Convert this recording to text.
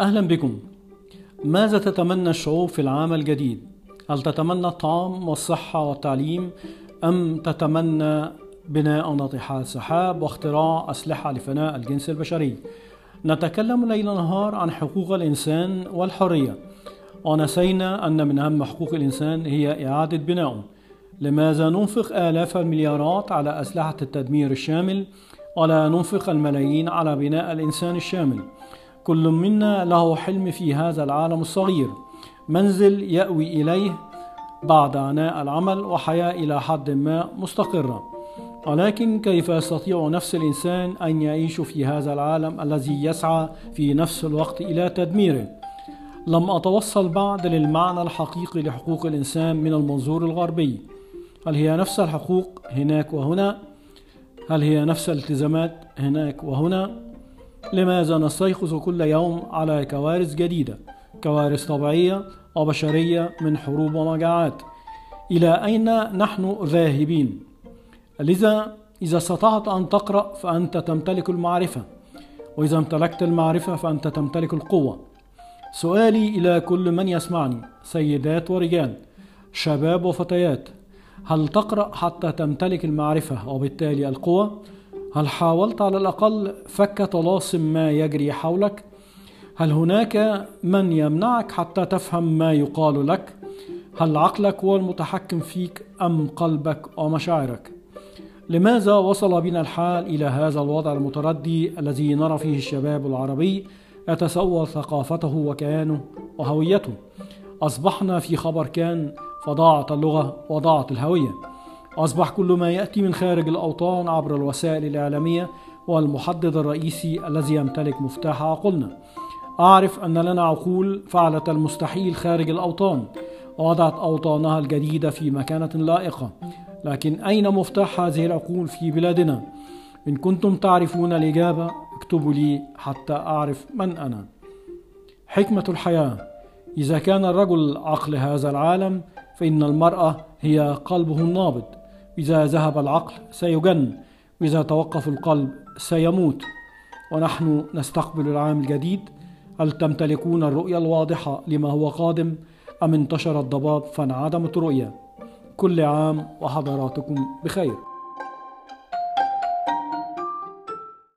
أهلا بكم ماذا تتمنى الشعوب في العام الجديد؟ هل تتمنى الطعام والصحة والتعليم أم تتمنى بناء ناطحات سحاب واختراع أسلحة لفناء الجنس البشري؟ نتكلم ليل نهار عن حقوق الإنسان والحرية ونسينا أن من أهم حقوق الإنسان هي إعادة بنائه لماذا ننفق آلاف المليارات على أسلحة التدمير الشامل ولا ننفق الملايين على بناء الإنسان الشامل؟ كل منا له حلم في هذا العالم الصغير منزل يأوي إليه بعد عناء العمل وحياة إلى حد ما مستقرة ولكن كيف يستطيع نفس الإنسان أن يعيش في هذا العالم الذي يسعى في نفس الوقت إلى تدميره لم أتوصل بعد للمعنى الحقيقي لحقوق الإنسان من المنظور الغربي هل هي نفس الحقوق هناك وهنا؟ هل هي نفس الالتزامات هناك وهنا؟ لماذا نستيقظ كل يوم على كوارث جديدة كوارث طبيعية وبشرية من حروب ومجاعات؟ إلى أين نحن ذاهبين؟ لذا إذا استطعت أن تقرأ فأنت تمتلك المعرفة وإذا امتلكت المعرفة فأنت تمتلك القوة. سؤالي إلى كل من يسمعني سيدات ورجال شباب وفتيات هل تقرأ حتى تمتلك المعرفة وبالتالي القوة؟ هل حاولت على الأقل فك طلاسم ما يجري حولك؟ هل هناك من يمنعك حتى تفهم ما يقال لك؟ هل عقلك هو المتحكم فيك أم قلبك ومشاعرك؟ لماذا وصل بنا الحال إلى هذا الوضع المتردي الذي نرى فيه الشباب العربي يتسول ثقافته وكيانه وهويته؟ أصبحنا في خبر كان فضاعت اللغة وضاعت الهوية أصبح كل ما يأتي من خارج الأوطان عبر الوسائل الإعلامية هو المحدد الرئيسي الذي يمتلك مفتاح عقولنا أعرف أن لنا عقول فعلت المستحيل خارج الأوطان. ووضعت أوطانها الجديدة في مكانة لائقة. لكن أين مفتاح هذه العقول في بلادنا؟ إن كنتم تعرفون الإجابة اكتبوا لي حتى أعرف من أنا. حكمة الحياة. إذا كان الرجل عقل هذا العالم فإن المرأة هي قلبه النابض. إذا ذهب العقل سيجن وإذا توقف القلب سيموت. ونحن نستقبل العام الجديد هل تمتلكون الرؤية الواضحة لما هو قادم أم انتشر الضباب فانعدمت الرؤية؟ كل عام وحضراتكم بخير.